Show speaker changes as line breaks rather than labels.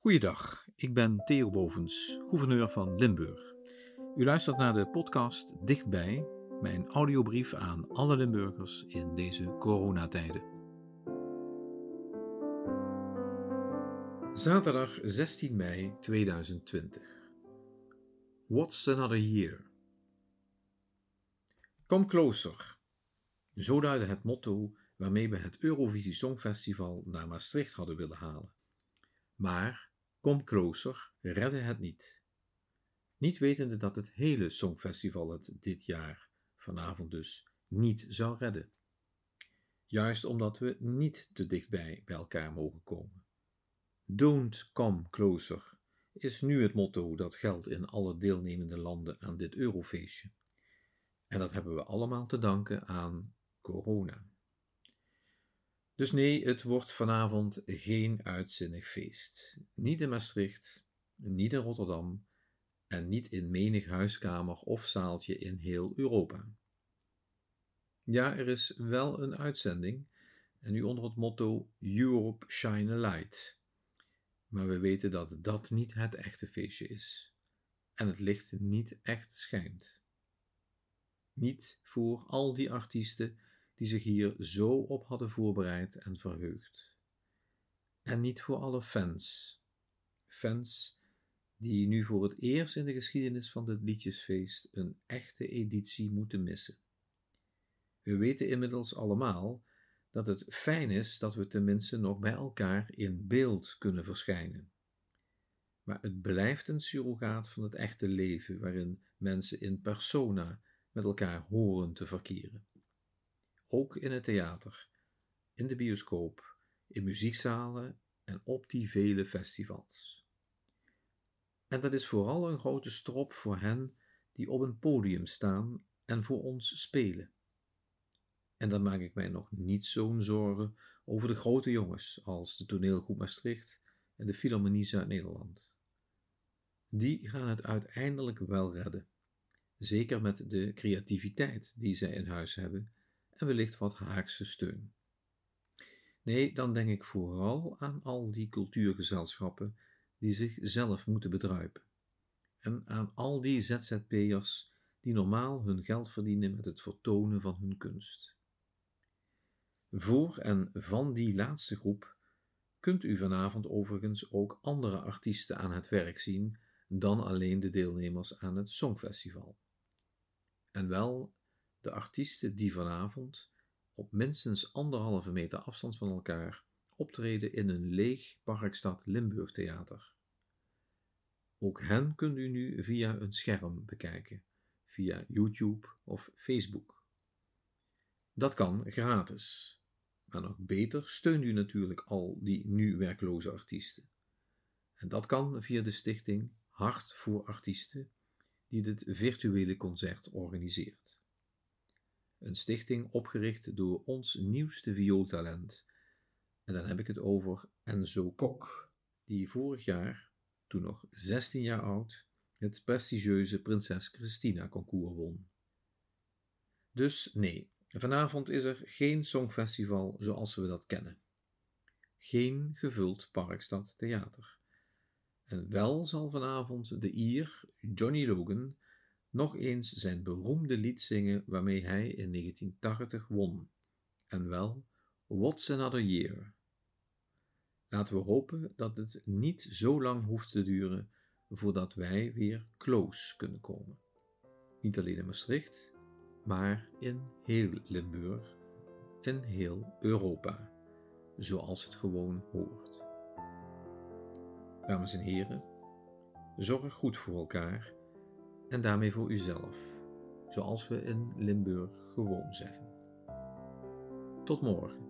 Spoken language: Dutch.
Goeiedag, ik ben Theo Bovens, gouverneur van Limburg. U luistert naar de podcast Dichtbij, mijn audiobrief aan alle Limburgers in deze coronatijden. Zaterdag 16 mei 2020. What's another year? Come closer. Zo duidde het motto waarmee we het Eurovisie Songfestival naar Maastricht hadden willen halen. Maar Kom Closer redde het niet. Niet wetende dat het hele Songfestival het dit jaar, vanavond dus, niet zou redden. Juist omdat we niet te dichtbij bij elkaar mogen komen. Don't come closer is nu het motto dat geldt in alle deelnemende landen aan dit Eurofeestje. En dat hebben we allemaal te danken aan corona. Dus nee, het wordt vanavond geen uitzinnig feest. Niet in Maastricht, niet in Rotterdam en niet in menig huiskamer of zaaltje in heel Europa. Ja, er is wel een uitzending en nu onder het motto Europe Shine a Light. Maar we weten dat dat niet het echte feestje is en het licht niet echt schijnt. Niet voor al die artiesten die zich hier zo op hadden voorbereid en verheugd. En niet voor alle fans. Fans die nu voor het eerst in de geschiedenis van dit liedjesfeest een echte editie moeten missen. We weten inmiddels allemaal dat het fijn is dat we tenminste nog bij elkaar in beeld kunnen verschijnen. Maar het blijft een surrogaat van het echte leven waarin mensen in persona met elkaar horen te verkeren ook in het theater, in de bioscoop, in muziekzalen en op die vele festivals. En dat is vooral een grote strop voor hen die op een podium staan en voor ons spelen. En dan maak ik mij nog niet zo'n zorgen over de grote jongens als de toneelgroep Maastricht en de Philharmonie Zuid-Nederland. Die gaan het uiteindelijk wel redden, zeker met de creativiteit die zij in huis hebben en wellicht wat Haagse steun. Nee, dan denk ik vooral aan al die cultuurgezelschappen die zichzelf moeten bedruipen. En aan al die ZZP'ers die normaal hun geld verdienen met het vertonen van hun kunst. Voor en van die laatste groep kunt u vanavond overigens ook andere artiesten aan het werk zien dan alleen de deelnemers aan het Songfestival. En wel de artiesten die vanavond op minstens anderhalve meter afstand van elkaar optreden in een leeg Parkstad Limburg Theater. Ook hen kunt u nu via een scherm bekijken, via YouTube of Facebook. Dat kan gratis. Maar nog beter steunt u natuurlijk al die nu werkloze artiesten. En dat kan via de stichting Hart voor Artiesten, die dit virtuele concert organiseert. Een stichting opgericht door ons nieuwste viooltalent. En dan heb ik het over Enzo Kok, die vorig jaar, toen nog 16 jaar oud, het prestigieuze Prinses Christina concours won. Dus nee, vanavond is er geen songfestival zoals we dat kennen. Geen gevuld Parkstad Theater. En wel zal vanavond de Ier Johnny Logan nog eens zijn beroemde lied zingen waarmee hij in 1980 won, en wel What's Another Year. Laten we hopen dat het niet zo lang hoeft te duren voordat wij weer close kunnen komen. Niet alleen in Maastricht, maar in heel Limburg, in heel Europa, zoals het gewoon hoort. Dames en heren, zorg goed voor elkaar en daarmee voor uzelf, zoals we in Limburg gewoon zijn. Tot morgen.